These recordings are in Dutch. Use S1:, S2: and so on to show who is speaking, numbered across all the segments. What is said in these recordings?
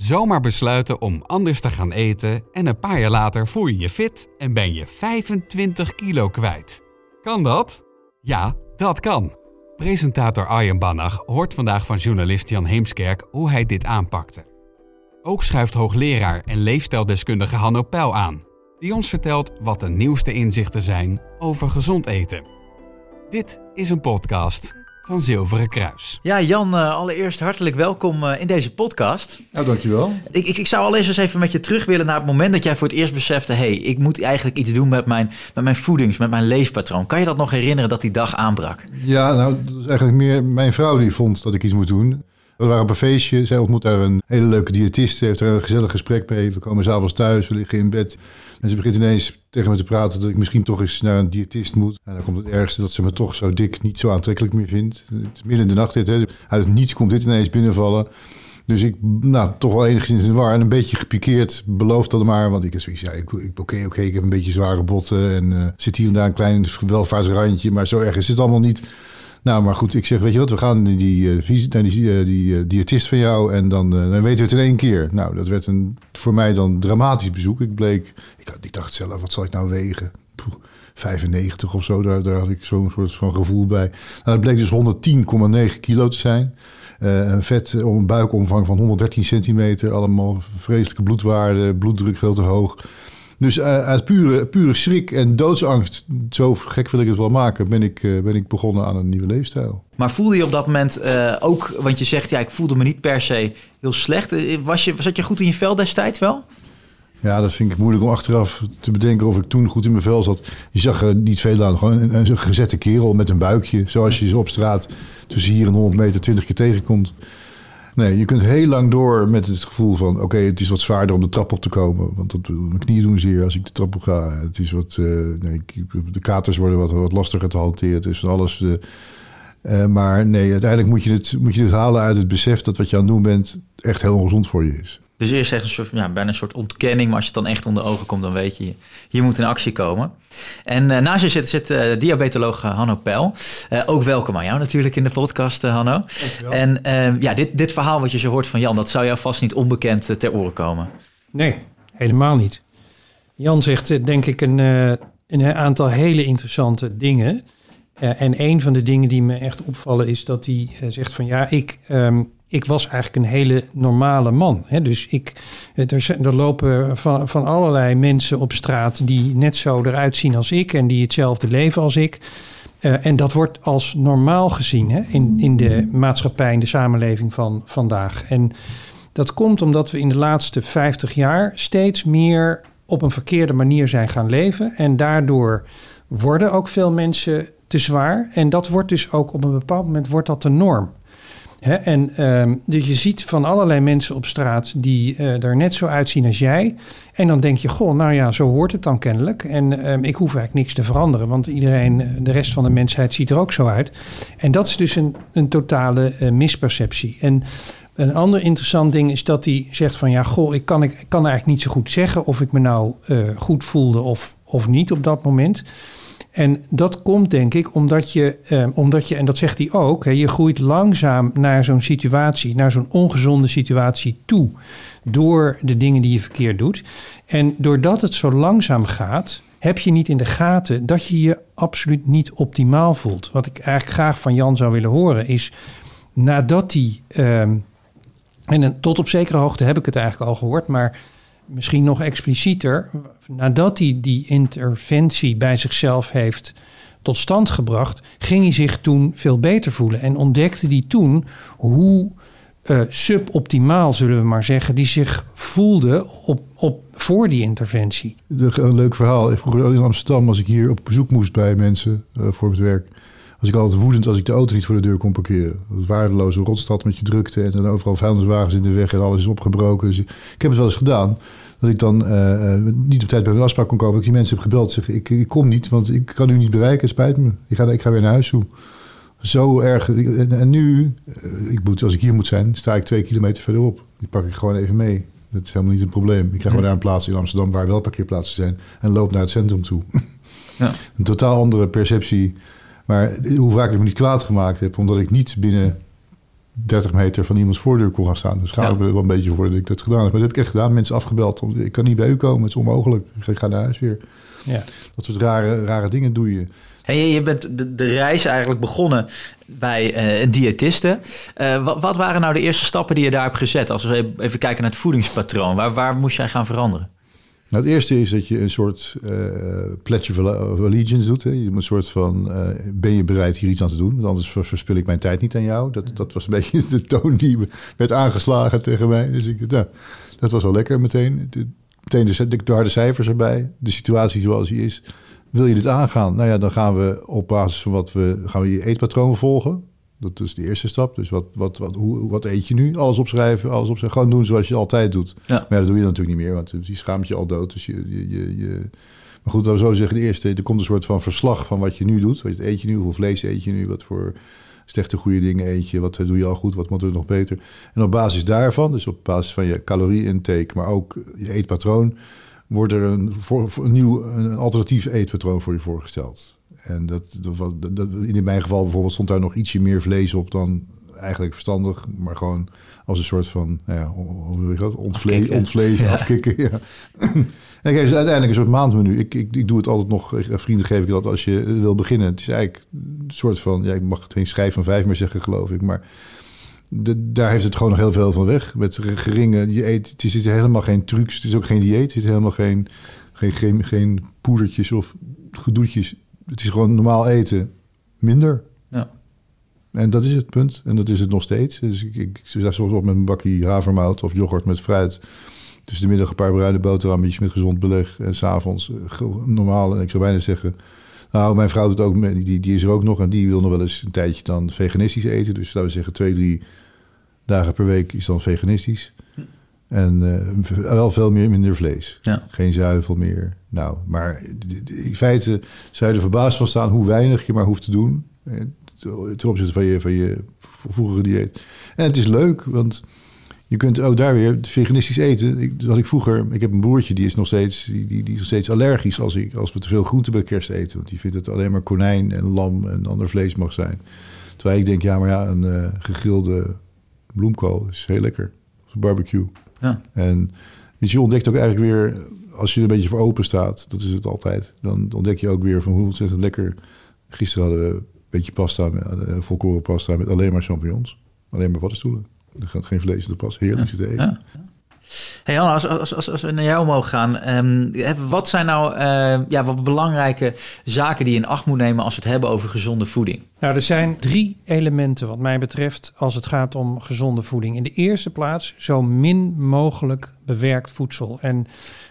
S1: Zomaar besluiten om anders te gaan eten en een paar jaar later voel je je fit en ben je 25 kilo kwijt. Kan dat? Ja, dat kan. Presentator Arjen Bannach hoort vandaag van journalist Jan Heemskerk hoe hij dit aanpakte. Ook schuift hoogleraar en leefstijldeskundige Hanno Peil aan, die ons vertelt wat de nieuwste inzichten zijn over gezond eten. Dit is een podcast van Zilveren Kruis.
S2: Ja, Jan, uh, allereerst hartelijk welkom uh, in deze podcast.
S3: Ja, dankjewel.
S2: Ik, ik, ik zou allereerst eens even met je terug willen naar het moment dat jij voor het eerst besefte... hé, hey, ik moet eigenlijk iets doen met mijn, met mijn voedings, met mijn leefpatroon. Kan je dat nog herinneren dat die dag aanbrak?
S3: Ja, nou, dat is eigenlijk meer mijn vrouw die vond dat ik iets moet doen. We waren op een feestje. Zij ontmoet daar een hele leuke diëtist. heeft er een gezellig gesprek mee. We komen s'avonds thuis, we liggen in bed. En ze begint ineens tegen me te praten dat ik misschien toch eens naar een diëtist moet. En dan komt het ergste dat ze me toch zo dik niet zo aantrekkelijk meer vindt. Het is midden in de nacht dit. Hè. Uit niets komt dit ineens binnenvallen. Dus ik, nou, toch wel enigszins in en een beetje gepikeerd. Beloof dat maar, want ik heb zoiets, ja, oké, oké, ik heb een beetje zware botten en uh, zit hier en daar een klein welvaartsrandje, maar zo erg is het allemaal niet. Nou, maar goed, ik zeg, weet je wat, we gaan die, die, die, die, die diëtist van jou en dan, dan weten we het in één keer. Nou, dat werd een, voor mij dan dramatisch bezoek. Ik bleek, ik, ik dacht zelf, wat zal ik nou wegen? Poeh, 95 of zo, daar, daar had ik zo'n soort van gevoel bij. Nou, dat bleek dus 110,9 kilo te zijn. Een vet om een buikomvang van 113 centimeter. Allemaal vreselijke bloedwaarden, bloeddruk veel te hoog. Dus uh, uit pure, pure schrik en doodsangst, zo gek wil ik het wel maken, ben ik, uh, ben ik begonnen aan een nieuwe leefstijl.
S2: Maar voelde je op dat moment uh, ook, want je zegt ja, ik voelde me niet per se heel slecht. Was je, zat je goed in je vel destijds wel?
S3: Ja, dat vind ik moeilijk om achteraf te bedenken of ik toen goed in mijn vel zat. Je zag er niet veel aan. Gewoon een, een gezette kerel met een buikje. Zoals je ze op straat tussen hier en 100 meter 20 keer tegenkomt. Nee, je kunt heel lang door met het gevoel van... oké, het is wat zwaarder om de trap op te komen. Want dat, mijn knieën doen zeer als ik de trap op ga. Het is wat... Uh, nee, de katers worden wat, wat lastiger te hanteren. Het is van alles... Uh, uh, maar nee, uiteindelijk moet je, het, moet je het halen uit het besef... dat wat je aan het doen bent echt heel ongezond voor je is.
S2: Dus eerst echt een soort, ja, bijna een soort ontkenning. Maar als je het dan echt onder ogen komt, dan weet je, hier moet in actie komen. En uh, naast je zit, zit uh, diabetoloog Hanno Peil. Uh, ook welkom aan jou natuurlijk in de podcast, Hanno. En ja, dit, dit verhaal wat je zo hoort van Jan, dat zou jou vast niet onbekend ter oren komen.
S4: Nee, helemaal niet. Jan zegt denk ik een, een aantal hele interessante dingen. en een van de dingen die me echt opvallen is dat hij zegt van ja, ik... Um, ik was eigenlijk een hele normale man. Hè? Dus ik, er, er lopen van, allerlei mensen op straat die net zo eruit zien als ik en die hetzelfde leven als ik. Uh, en dat wordt als normaal gezien hè? In, in de maatschappij, in de samenleving van vandaag. En dat komt omdat we in de laatste 50 jaar steeds meer op een verkeerde manier zijn gaan leven. En daardoor worden ook veel mensen te zwaar. En dat wordt dus ook op een bepaald moment wordt dat de norm en um, dus je ziet van allerlei mensen op straat die uh, er net zo uitzien als jij. En dan denk je, goh, nou ja, zo hoort het dan kennelijk. En um, ik hoef eigenlijk niks te veranderen, want iedereen, eh, de rest van de mensheid ziet er ook zo uit. En dat is dus een, een totale uh, misperceptie. En een ander interessant ding is dat hij zegt van ja, goh, ik kan, ik kan eigenlijk niet zo goed zeggen of ik me nou goed voelde of, of niet op dat moment. En dat komt denk ik omdat je, eh, omdat je en dat zegt hij ook, hè, je groeit langzaam naar zo'n situatie, naar zo'n ongezonde situatie toe. Door de dingen die je verkeerd doet. En doordat het zo langzaam gaat, heb je niet in de gaten dat je je absoluut niet optimaal voelt. Wat ik eigenlijk graag van Jan zou willen horen is, nadat hij, ehm, en tot op zekere hoogte heb ik het eigenlijk al gehoord, maar misschien nog explicieter, nadat hij die interventie bij zichzelf heeft tot stand gebracht, ging hij zich toen veel beter voelen en ontdekte hij toen hoe uh, suboptimaal, zullen we maar zeggen, die zich voelde op, op, voor die interventie.
S3: Een leuk verhaal. Vroeger in Amsterdam, als ik hier op bezoek moest bij mensen uh, voor het werk, was ik altijd woedend als ik de auto niet voor de deur kon parkeren. Dat waardeloze rotstad met je drukte en dan overal vuilniswagens in de weg en alles is opgebroken. Dus ik heb het wel eens gedaan. Dat ik dan uh, niet op tijd bij een afspraak kon komen. Dat ik die mensen heb gebeld. Zeg, ik, ik kom niet, want ik kan u niet bereiken. Spijt me. Ik ga, ik ga weer naar huis toe. Zo erg. En, en nu, uh, ik moet, als ik hier moet zijn, sta ik twee kilometer verderop. Die pak ik gewoon even mee. Dat is helemaal niet een probleem. Ik krijg gewoon daar een plaats in Amsterdam waar wel parkeerplaatsen zijn. En loop naar het centrum toe. Ja. een totaal andere perceptie maar hoe vaak ik me niet kwaad gemaakt heb, omdat ik niet binnen 30 meter van iemands voordeur kon gaan staan. Dus schaam ik
S2: Ja.
S3: me wel een beetje voor dat ik dat gedaan heb. Maar dat heb ik echt gedaan. Mensen afgebeld. Ik kan niet bij u komen. Het is onmogelijk. Ik ga- naar huis weer.
S4: Ja.
S3: Dat soort rare, rare dingen doe je.
S2: Hey, je- je bent de, de reis eigenlijk begonnen bij eh, een diëtiste. Eh, wat, wat waren nou de eerste stappen die je daar hebt gezet? Als we even kijken naar het voedingspatroon. Waar, waar moest jij gaan veranderen?
S3: Nou, het eerste is dat je een soort eh pledge of alle- of allegiance doet. Hè. Een soort van, eh, ben je bereid hier iets aan te doen? Want anders ver- verspil ik mijn tijd niet aan jou. Dat, dat was een beetje de toon die werd aangeslagen tegen mij. Dus ik, nou, dat was wel lekker meteen. De, meteen de, de, de harde cijfers erbij. De situatie zoals die is. Wil je dit aangaan? Nou ja, dan gaan we op basis van wat we... gaan we je eetpatroon volgen. Dat is de eerste stap. Dus wat, wat, wat, hoe, wat eet je nu? Alles opschrijven, alles opschrijven. Gewoon doen zoals je altijd doet.
S2: Ja.
S3: Maar dat doe je natuurlijk niet meer, want die schaamt je al dood. Dus je, je, je, je- Maar goed, laten we zo zeggen, de eerste, er komt een soort van verslag van wat je nu doet. Wat eet je nu, hoeveel vlees eet je nu, wat voor slechte goede dingen eet je, wat doe je al goed, wat moet er nog beter. En op basis daarvan, dus op basis van je calorie-intake, maar ook je eetpatroon, wordt er een, voor, voor een nieuw, een alternatief eetpatroon voor je voorgesteld. En dat, dat, dat, in mijn geval bijvoorbeeld stond daar nog ietsje meer vlees op dan eigenlijk verstandig, maar gewoon als een soort van, nou ja, hoe wil je dat? Ontvle
S2: Afkicken.
S3: ontvlezen,
S2: Ja.
S3: afkicken. Ja. En ik geef ze uiteindelijk een soort maandmenu. Ik, ik, ik doe het altijd nog, aan vrienden geef ik dat als je wil beginnen. Het is eigenlijk een soort van, ja, ik mag geen schijf van vijf meer zeggen, geloof ik. Maar de, daar heeft het gewoon nog heel veel van weg. Met geringe, je eet, het is het is helemaal geen trucs, het is ook geen dieet. Het is helemaal geen, geen, geen, geen poedertjes of gedoetjes. Het is gewoon normaal eten, minder.
S2: Ja.
S3: En dat is het punt. En dat is het nog steeds. Dus ik, ik, sta soms op met een bakje havermout of yoghurt met fruit. Tussen de middag een paar bruine boterhammetjes met gezond beleg. En s'avonds uh, normaal. En ik zou bijna zeggen... Nou, mijn vrouw doet ook. Die, die is er ook nog. En die wil nog wel eens een tijdje dan veganistisch eten. Dus laten we zeggen twee, drie dagen per week is dan veganistisch. En eh, wel veel meer, minder vlees.
S2: Ja.
S3: Geen zuivel meer. Nou, maar in feite zou je er verbaasd van staan hoe weinig je maar hoeft te doen. eh, Ten opzichte van je, van je vroegere dieet. En het is leuk, want je kunt ook daar weer veganistisch eten. Ik, dat had ik vroeger, ik heb een broertje die is nog steeds, die, die, die is nog steeds allergisch als, ik, als we te veel groente bij kerst eten. Want die vindt het alleen maar konijn en lam en ander vlees mag zijn. Terwijl ik denk, ja, maar ja, een eh, gegrilde bloemkool is heel lekker. Of een barbecue.
S2: Ja.
S3: En dus je ontdekt ook eigenlijk weer, als je er een beetje voor open staat, dat is het altijd, dan ontdek je ook weer van hoe ontzettend lekker. Gisteren hadden we een beetje pasta, eh, volkoren pasta met alleen maar champignons. Alleen maar paddenstoelen. Er gaat geen vlees in de pas. Heerlijk zitten eten.
S2: Ja. Hey als, als, als, als we naar jou mogen gaan, ehm, wat zijn nou eh, ja, wat belangrijke zaken die je in acht moet nemen als we het hebben over gezonde voeding?
S4: Nou, er zijn drie elementen wat mij betreft als het gaat om gezonde voeding. In de eerste plaats zo min mogelijk bewerkt voedsel. En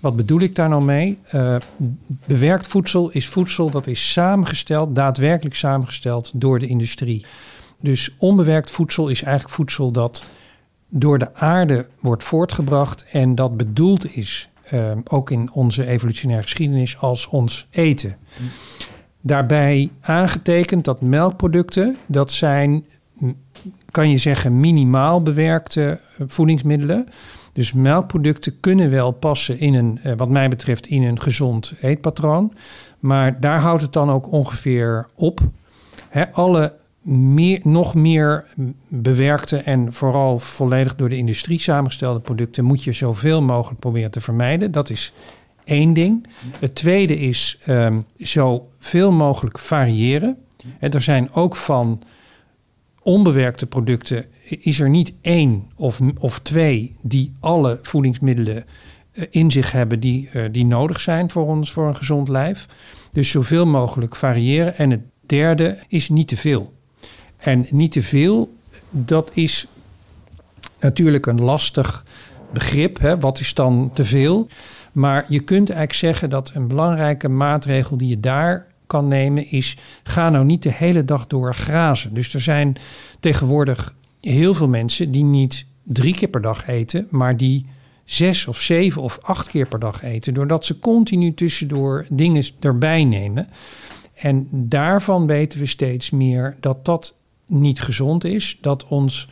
S4: wat bedoel ik daar nou mee? Eh, bewerkt voedsel is voedsel dat is samengesteld, daadwerkelijk samengesteld door de industrie. Dus onbewerkt voedsel is eigenlijk voedsel dat door de aarde wordt voortgebracht en dat bedoeld is, eh, ook in onze evolutionaire geschiedenis, als ons eten. Daarbij aangetekend dat melkproducten, dat zijn, kan je zeggen, minimaal bewerkte eh, voedingsmiddelen. Dus melkproducten kunnen wel passen in een, eh, wat mij betreft, in een gezond eetpatroon. Maar daar houdt het dan ook ongeveer op. Hè, alle meer, nog meer bewerkte en vooral volledig door de industrie samengestelde producten moet je zoveel mogelijk proberen te vermijden. Dat is één ding. Het tweede is ehm zoveel mogelijk variëren. Hè, er zijn ook van onbewerkte producten, is er niet één of, of twee die alle voedingsmiddelen eh, in zich hebben die, eh, die nodig zijn voor ons, voor een gezond lijf. Dus zoveel mogelijk variëren. En het derde is niet te veel. En niet te veel, dat is natuurlijk een lastig begrip. Hè? Wat is dan te veel? Maar je kunt eigenlijk zeggen dat een belangrijke maatregel die je daar kan nemen is: ga nou niet de hele dag door grazen. Dus er zijn tegenwoordig heel veel mensen die niet drie keer per dag eten, maar die zes of zeven of acht keer per dag eten, doordat ze continu tussendoor dingen erbij nemen. En daarvan weten we steeds meer dat dat niet gezond is, dat ons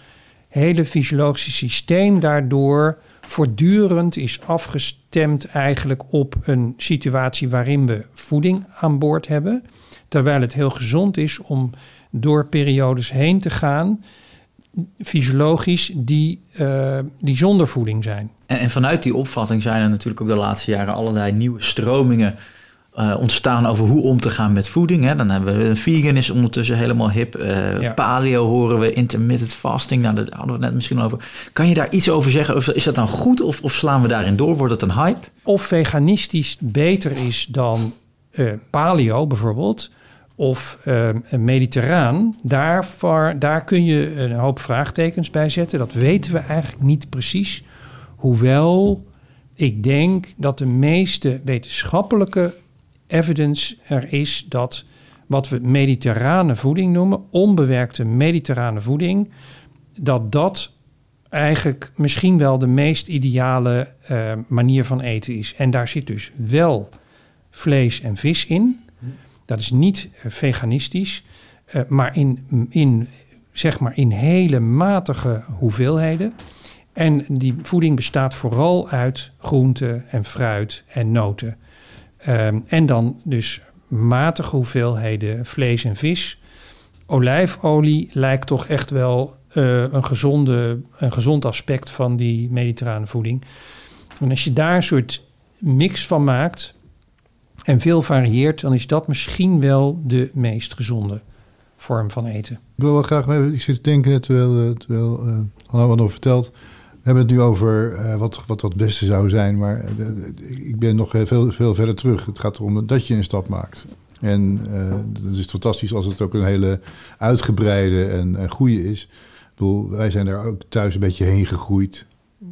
S4: hele fysiologische systeem daardoor voortdurend is afgestemd eigenlijk op een situatie waarin we voeding aan boord hebben. Terwijl het heel gezond is om door periodes heen te gaan fysiologisch die, uh, die zonder voeding zijn.
S2: En, en, vanuit die opvatting zijn er natuurlijk ook de laatste jaren allerlei nieuwe stromingen uh, ontstaan over hoe om te gaan met voeding. Hè. Dan hebben we vegan is ondertussen helemaal hip. Uh, ja. Paleo horen we, intermittent fasting. Nou, daar hadden we het net misschien over. Kan je daar iets over zeggen? Of is dat nou goed of, of slaan we daarin door? Wordt het een hype?
S4: Of veganistisch beter is dan uh, paleo bijvoorbeeld of uh, mediterraan, daarvoor, daar kun je een hoop vraagtekens bij zetten. Dat weten we eigenlijk niet precies. Hoewel ik denk dat de meeste wetenschappelijke evidence er is dat wat we mediterrane voeding noemen, onbewerkte mediterrane voeding, dat dat eigenlijk misschien wel de meest ideale uh, manier van eten is. En daar zit dus wel vlees en vis in. Dat is niet uh, veganistisch, uh, maar in, in, zeg maar in hele matige hoeveelheden. En die voeding bestaat vooral uit groenten en fruit en noten. Um, en dan dus matige hoeveelheden vlees en vis. Olijfolie lijkt toch echt wel uh, een, gezonde, een gezond aspect van die mediterrane voeding. En als je daar een soort mix van maakt en veel varieert, dan is dat misschien wel de meest gezonde vorm van eten. Ik
S3: wil wel graag, ik zit te denken terwijl, terwijl uh, Hanna nog vertelt. Hebben het nu over uh, wat, wat het beste zou zijn, maar uh, ik ben nog veel, veel verder terug. Het gaat erom dat je een stap maakt. En uh, dat is fantastisch als het ook een hele uitgebreide en, en goede is. Ik bedoel, wij zijn daar ook thuis een beetje heen gegroeid.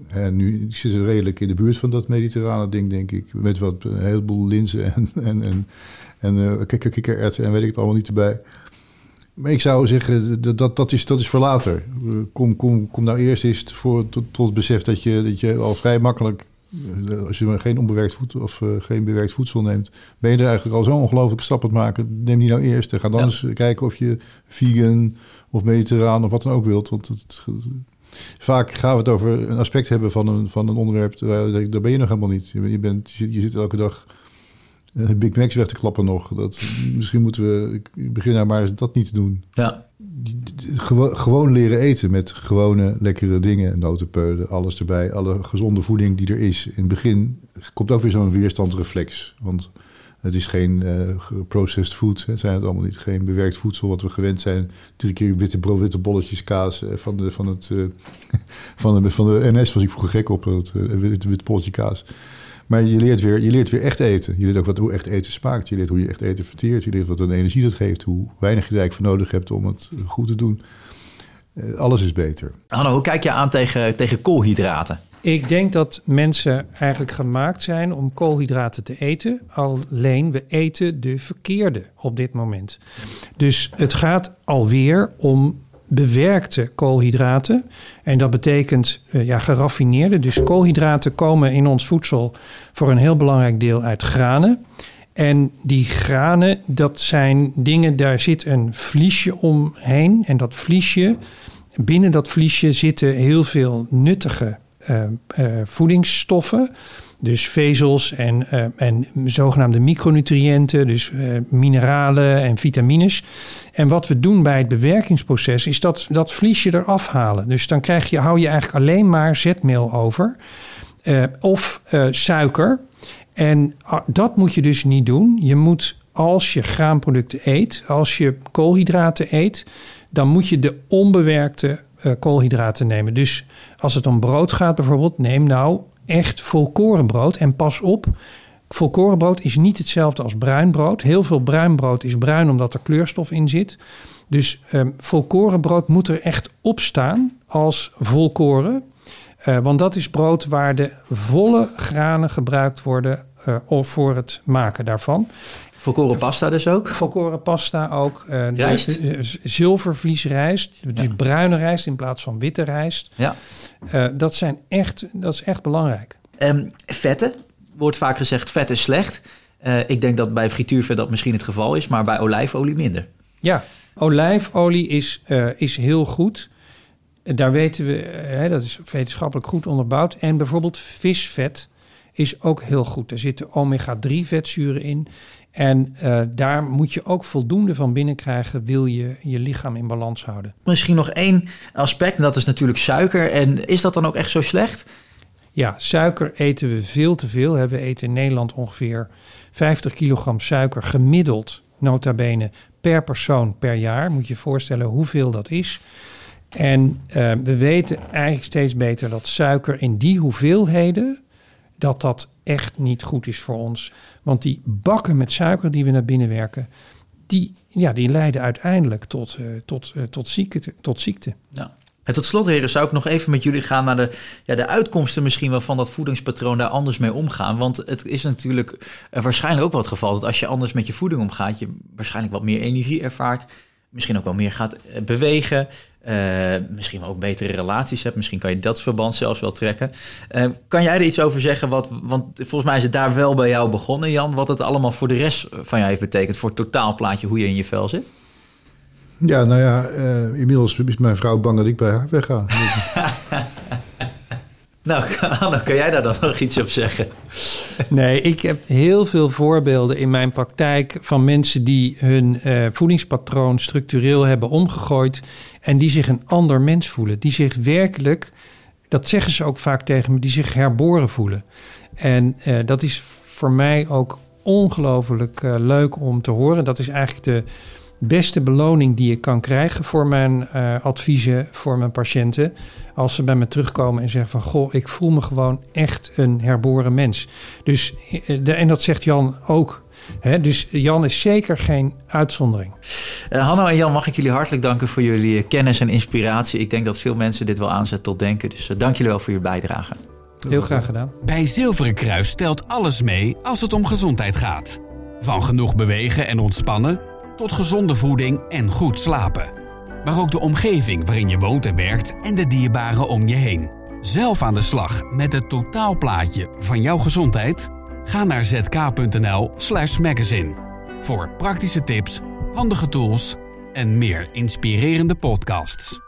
S3: En nu zitten we redelijk in de buurt van dat mediterrane ding, denk ik. Met wat een heleboel linzen en, en, en, en uh, en weet ik het allemaal niet erbij. Maar ik zou zeggen, dat, dat, is, dat is voor later. Kom, kom, kom nou eerst eens voor, tot, tot het besef dat je, dat je al vrij makkelijk... Eh, als je geen onbewerkt voedsel of uh, geen bewerkt voedsel neemt... ben je er eigenlijk al zo'n ongelooflijke stap aan het maken. Neem die nou eerst en ga dan ja. eens kijken of je vegan of mediterraan of wat dan ook wilt. Want het, vaak gaan we het over een aspect hebben van een, van een onderwerp... Daar, daar ben je nog helemaal niet. Je, bent, je, zit, je zit elke dag Big Macs weg te klappen nog. Dat, misschien moeten we beginnen maar dat niet te doen.
S2: Ja.
S3: Gewo gewoon leren eten met gewone lekkere dingen. Notenpeulen, alles erbij. Alle gezonde voeding die er is. In het begin komt ook weer zo'n weerstandsreflex. Want het is geen uh, processed food, hè, zijn het allemaal niet. Geen bewerkt voedsel wat we gewend zijn. Drie keer witte, brood, witte bolletjes kaas uh, van, de, van, het, uh, van, de, van de NS was ik vroeger gek op. Het witte, witte bolletje kaas. Maar je leert, weer, je leert weer echt eten. Je leert ook wat, hoe echt eten smaakt. Je leert hoe je echt eten verteert. Je leert wat een energie dat geeft. Hoe weinig je er eigenlijk voor nodig hebt om het goed te doen. Uh, alles is beter.
S2: Hanno, hoe kijk je aan tegen, tegen koolhydraten?
S4: Ik denk dat mensen eigenlijk gemaakt zijn om koolhydraten te eten. Alleen we eten de verkeerde op dit moment. Dus het gaat alweer om bewerkte koolhydraten. En dat betekent uh, ja, geraffineerde. Dus koolhydraten komen in ons voedsel voor een heel belangrijk deel uit granen. En die granen, dat zijn dingen, daar zit een vliesje omheen. En dat vliesje, binnen dat vliesje zitten heel veel nuttige voedingsstoffen. Dus vezels en, uh, en zogenaamde micronutriënten, dus mineralen en vitamines. En wat we doen bij het bewerkingsproces is dat, dat vliesje eraf halen. Dus dan krijg je, hou je eigenlijk alleen maar zetmeel over of suiker. En dat moet je dus niet doen. Je moet, als je graanproducten eet, als je koolhydraten eet, dan moet je de onbewerkte koolhydraten nemen. Dus als het om brood gaat bijvoorbeeld, neem nou echt volkorenbrood. En pas op, volkorenbrood is niet hetzelfde als bruin brood. Heel veel bruin brood is bruin omdat er kleurstof in zit. Dus um, volkorenbrood moet er echt op staan als volkoren. Uh, want dat is brood waar de volle granen gebruikt worden uh, voor het maken daarvan.
S2: Volkoren pasta dus ook?
S4: Volkoren pasta ook. Uh, rijst? Zilvervliesrijst, dus ja. bruine rijst in plaats van witte rijst.
S2: Ja.
S4: Uh, dat, zijn echt, dat is echt belangrijk.
S2: Um, vetten, wordt vaak gezegd vet is slecht. Uh, ik denk dat bij frituurvet dat misschien het geval is, maar bij olijfolie minder.
S4: Ja, olijfolie is, is heel goed. Daar weten we, dat is wetenschappelijk goed onderbouwd. En bijvoorbeeld visvet is ook heel goed. Er zitten omega-3 vetzuren in. En uh, daar moet je ook voldoende van binnenkrijgen, wil je je lichaam in balans houden.
S2: Misschien nog één aspect, en dat is natuurlijk suiker. En is dat dan ook echt zo slecht?
S4: Ja, suiker eten we veel te veel. We eten in Nederland ongeveer 50 kilogram suiker gemiddeld, nota bene, per persoon per jaar. Moet je je voorstellen hoeveel dat is. En uh, we weten eigenlijk steeds beter dat suiker in die hoeveelheden, dat dat echt niet goed is voor ons. Want die bakken met suiker die we naar binnen werken, die, ja, die leiden uiteindelijk tot, uh, tot, uh, tot, ziekte, tot ziekte.
S2: Ja. En tot slot, heren, zou ik nog even met jullie gaan naar de, ja, de uitkomsten misschien wel van dat voedingspatroon daar anders mee omgaan. Want het is natuurlijk uh, waarschijnlijk ook wel het geval dat als je anders met je voeding omgaat, je waarschijnlijk wat meer energie ervaart, misschien ook wel meer gaat bewegen, uh, misschien ook betere relaties hebt. Misschien kan je dat verband zelfs wel trekken. Uh, kan jij er iets over zeggen? Wat, want volgens mij is het daar wel bij jou begonnen, Jan. Wat het allemaal voor de rest van jou heeft betekend. Voor het totaalplaatje hoe je in je vel zit.
S3: Ja, nou ja, uh, inmiddels is mijn vrouw bang dat ik bij haar wegga.
S2: nou, Anne, kan jij daar dan nog iets op zeggen?
S4: Nee, ik heb heel veel voorbeelden in mijn praktijk van mensen die hun uh, voedingspatroon structureel hebben omgegooid en die zich een ander mens voelen. Die zich werkelijk, dat zeggen ze ook vaak tegen me, die zich herboren voelen. En uh, dat is voor mij ook ongelooflijk uh, leuk om te horen. Dat is eigenlijk de beste beloning die ik kan krijgen voor mijn uh, adviezen voor mijn patiënten. Als ze bij me terugkomen en zeggen van goh, ik voel me gewoon echt een herboren mens. Dus de, en dat zegt Jan ook. Hè? Dus Jan is zeker geen uitzondering.
S2: Uh, Hanno en Jan, mag ik jullie hartelijk danken voor jullie kennis en inspiratie. Ik denk dat veel mensen dit wel aanzet tot denken. Dus uh, dank jullie wel voor je bijdrage.
S4: Heel graag gedaan.
S1: Bij Zilveren Kruis telt alles mee als het om gezondheid gaat. Van genoeg bewegen en ontspannen tot gezonde voeding en goed slapen. Maar ook de omgeving waarin je woont en werkt en de dierbaren om je heen. Zelf aan de slag met het totaalplaatje van jouw gezondheid? Ga naar zk.nl/slash magazine voor praktische tips, handige tools en meer inspirerende podcasts.